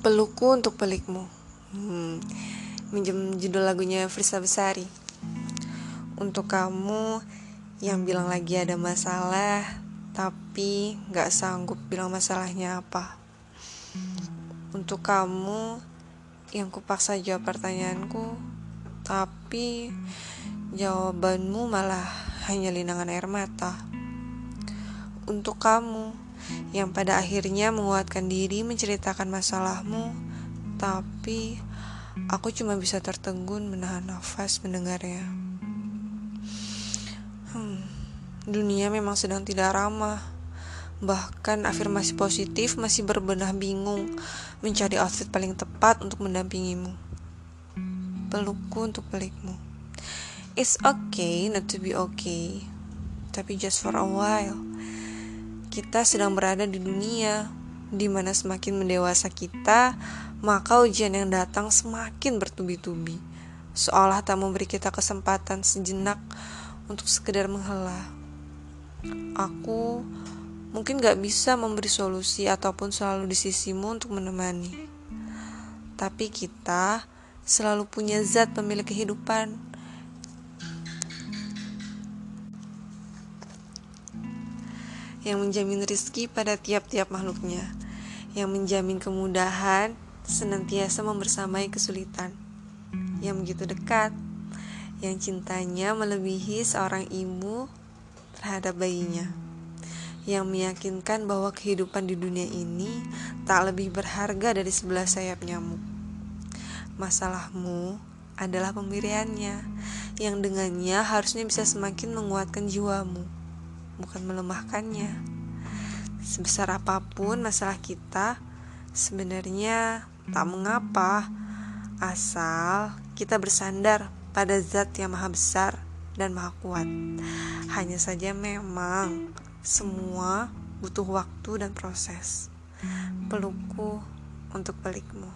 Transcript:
Pelukku untuk pelikmu. Hmm, Minjem judul lagunya Frisa Besari. Untuk kamu yang bilang lagi ada masalah Tapi gak sanggup bilang masalahnya apa. Untuk kamu yang kupaksa jawab pertanyaanku Tapi jawabanmu malah hanya linangan air mata. Untuk kamu yang pada akhirnya menguatkan diri menceritakan masalahmu, tapi aku cuma bisa tertegun menahan nafas mendengarnya. Hmm, dunia memang sedang tidak ramah. Bahkan afirmasi positif masih berbenah bingung mencari outfit paling tepat untuk mendampingimu. Pelukku untuk pelikmu. It's okay not to be okay, tapi just for a while kita sedang berada di dunia di mana semakin mendewasa kita, maka ujian yang datang semakin bertubi-tubi, seolah tak memberi kita kesempatan sejenak untuk sekedar menghela. Aku mungkin gak bisa memberi solusi ataupun selalu di sisimu untuk menemani. Tapi kita selalu punya zat pemilik kehidupan yang menjamin rizki pada tiap-tiap makhluknya, yang menjamin kemudahan senantiasa membersamai kesulitan, yang begitu dekat, yang cintanya melebihi seorang ibu terhadap bayinya, yang meyakinkan bahwa kehidupan di dunia ini tak lebih berharga dari sebelah sayap nyamuk. Masalahmu adalah pemberiannya, yang dengannya harusnya bisa semakin menguatkan jiwamu bukan melemahkannya. Sebesar apa pun masalah kita, sebenarnya tak mengapa, asal kita bersandar pada zat yang maha besar dan maha kuat. Hanya saja memang semua butuh waktu dan proses. Pelukku untuk pelikmu.